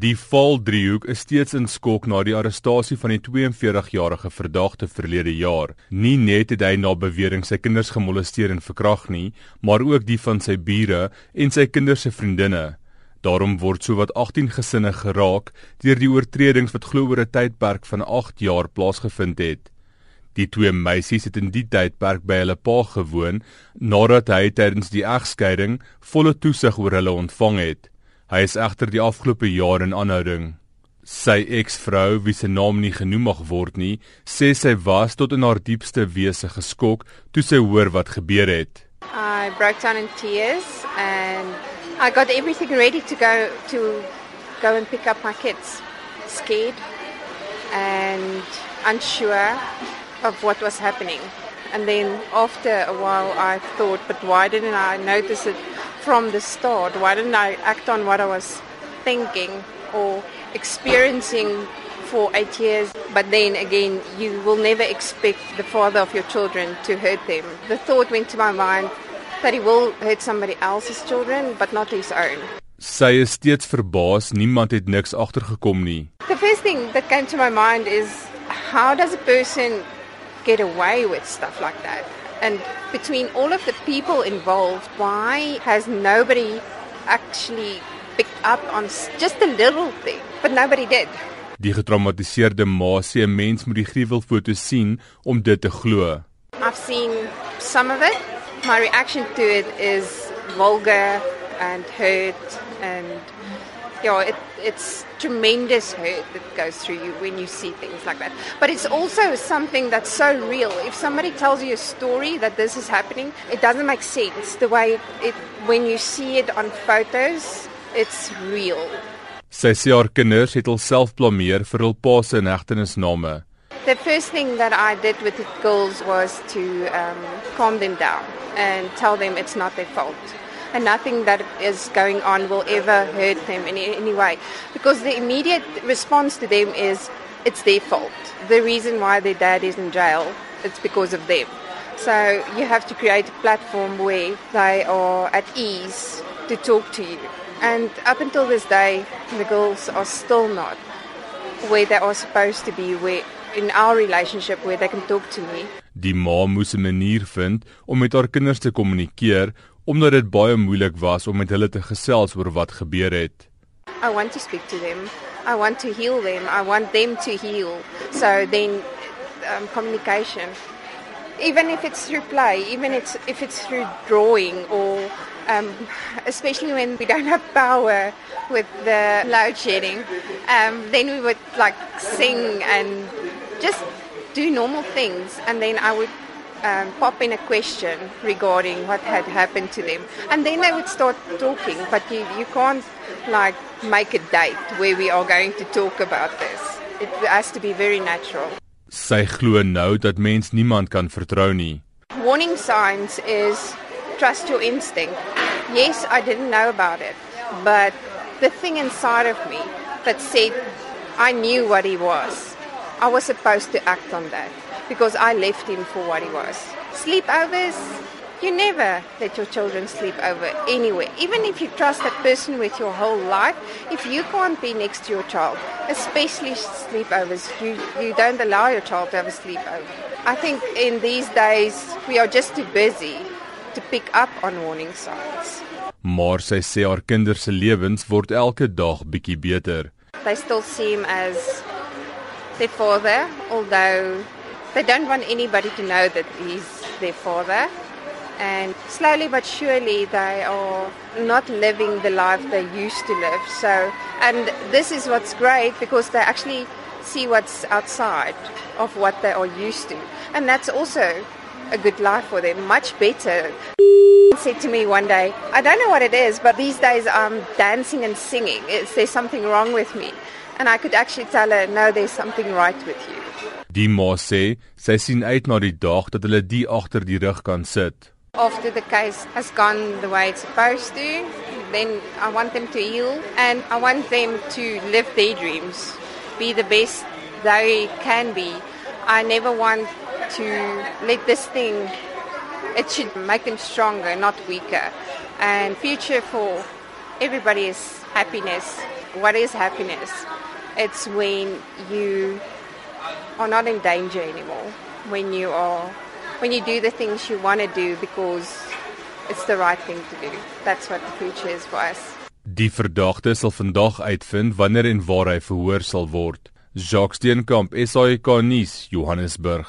Die Valdriehoek is steeds in skok na die arrestasie van die 42-jarige verdagte verlede jaar. Nie net het hy na bewering sy kinders gemolesteer en verkrag nie, maar ook die van sy bure en sy kinders se vriendinne. Daarom word sowat 18 gesinne geraak deur die oortredings wat glo oor 'n tydperk van 8 jaar plaasgevind het. Die twee meisies het in die tydperk by hulle pa gewoon nadat hy tydens die egskeiding volle toesig oor hulle ontvang het. Hy is egter die afgelope jaar in aanhouding. Sy eksvrou, wie se naam nie genoem mag word nie, sê sy was tot in haar diepste wese geskok toe sy hoor wat gebeur het. I broke down in tears and I got everything ready to go to go and pick up my kids. Scared and unsure of what was happening. And then after a while I thought, but why didn't I notice it from the start? Why didn't I act on what I was thinking or experiencing for eight years? But then again, you will never expect the father of your children to hurt them. The thought went to my mind that he will hurt somebody else's children, but not his own. Sy is steeds verbaas, niemand het niks agtergekom nie. The first thing that came to my mind is how does a person get away with stuff like that? And between all of the people involved, why has nobody actually picked up on just a little thing? But nobody did. Die getraumatiseerde ma sê 'n mens moet die gruwelfoto sien om dit te glo. I've seen some of it. My reaction to it is vulgar and hurt and yeah, it, it's tremendous hurt that goes through you when you see things like that. But it's also something that's so real. If somebody tells you a story that this is happening, it doesn't make sense. The way it, it when you see it on photos, it's real. Sy sê haar kinders het hulself blameer vir hul pa se inhegtenisname. The first thing that I did with the girls was to um, calm them down and tell them it's not their fault. And nothing that is going on will ever hurt them in any way. Because the immediate response to them is it's their fault. The reason why their dad is in jail, it's because of them. So you have to create a platform where they are at ease to talk to you. And up until this day, the girls are still not where they are supposed to be, where in our relationship where they can talk to me. Die ma moes 'n manier vind om met haar kinders te kommunikeer omdat dit baie moeilik was om met hulle te gesels oor wat gebeur het. I want to speak to them. I want to heal them. I want them to heal. So then um, communication even if it's through play, even it's, if it's through drawing or um, especially when we don't have power with the load shedding, um, then we would like sing and just do normal things and then I would um, pop in a question regarding what had happened to them. And then they would start talking, but you, you can't like make a date where we are going to talk about this. It has to be very natural. Sy glo nou dat mens niemand kan vertrou nie. Warning signs is trust your instinct. Yes, I didn't know about it, but the thing inside of me that said I knew what he was. I was supposed to act on that. because I left him for what he was. Sleepovers, you never let your children sleep over anywhere. Even if you trust that person with your whole life, if you can't be next to your child, especially sleepovers, you, you don't allow your child to have a sleepover. I think in these days we are just too busy to pick up on warning signs. Maar sy sê haar kinders se lewens word elke dag bietjie beter. They still see him as their father, although They don't want anybody to know that he's their father. And slowly but surely, they are not living the life they used to live. So, and this is what's great because they actually see what's outside of what they are used to. And that's also a good life for them, much better. said to me one day, I don't know what it is, but these days I'm dancing and singing. Is there something wrong with me? And I could actually tell her, no, there's something right with you. Die ma sê sy sien uit na die dag dat hulle die agter die rug kan sit. After the case has gone the way it's supposed to, then I want them to heal and I want them to live their dreams, be the best they can be. I never want to let this thing it should make them stronger, not weaker. And future for everybody is happiness what is happiness? It's when you are not in danger anymore. When you are when you do the things you want to do because it's the right thing to do. That's what the future is for us. Die verdagte sal vandag uitvind wanneer en waar hy verhoor sal word. Jacques Steenkamp, SAK nuus, Johannesburg.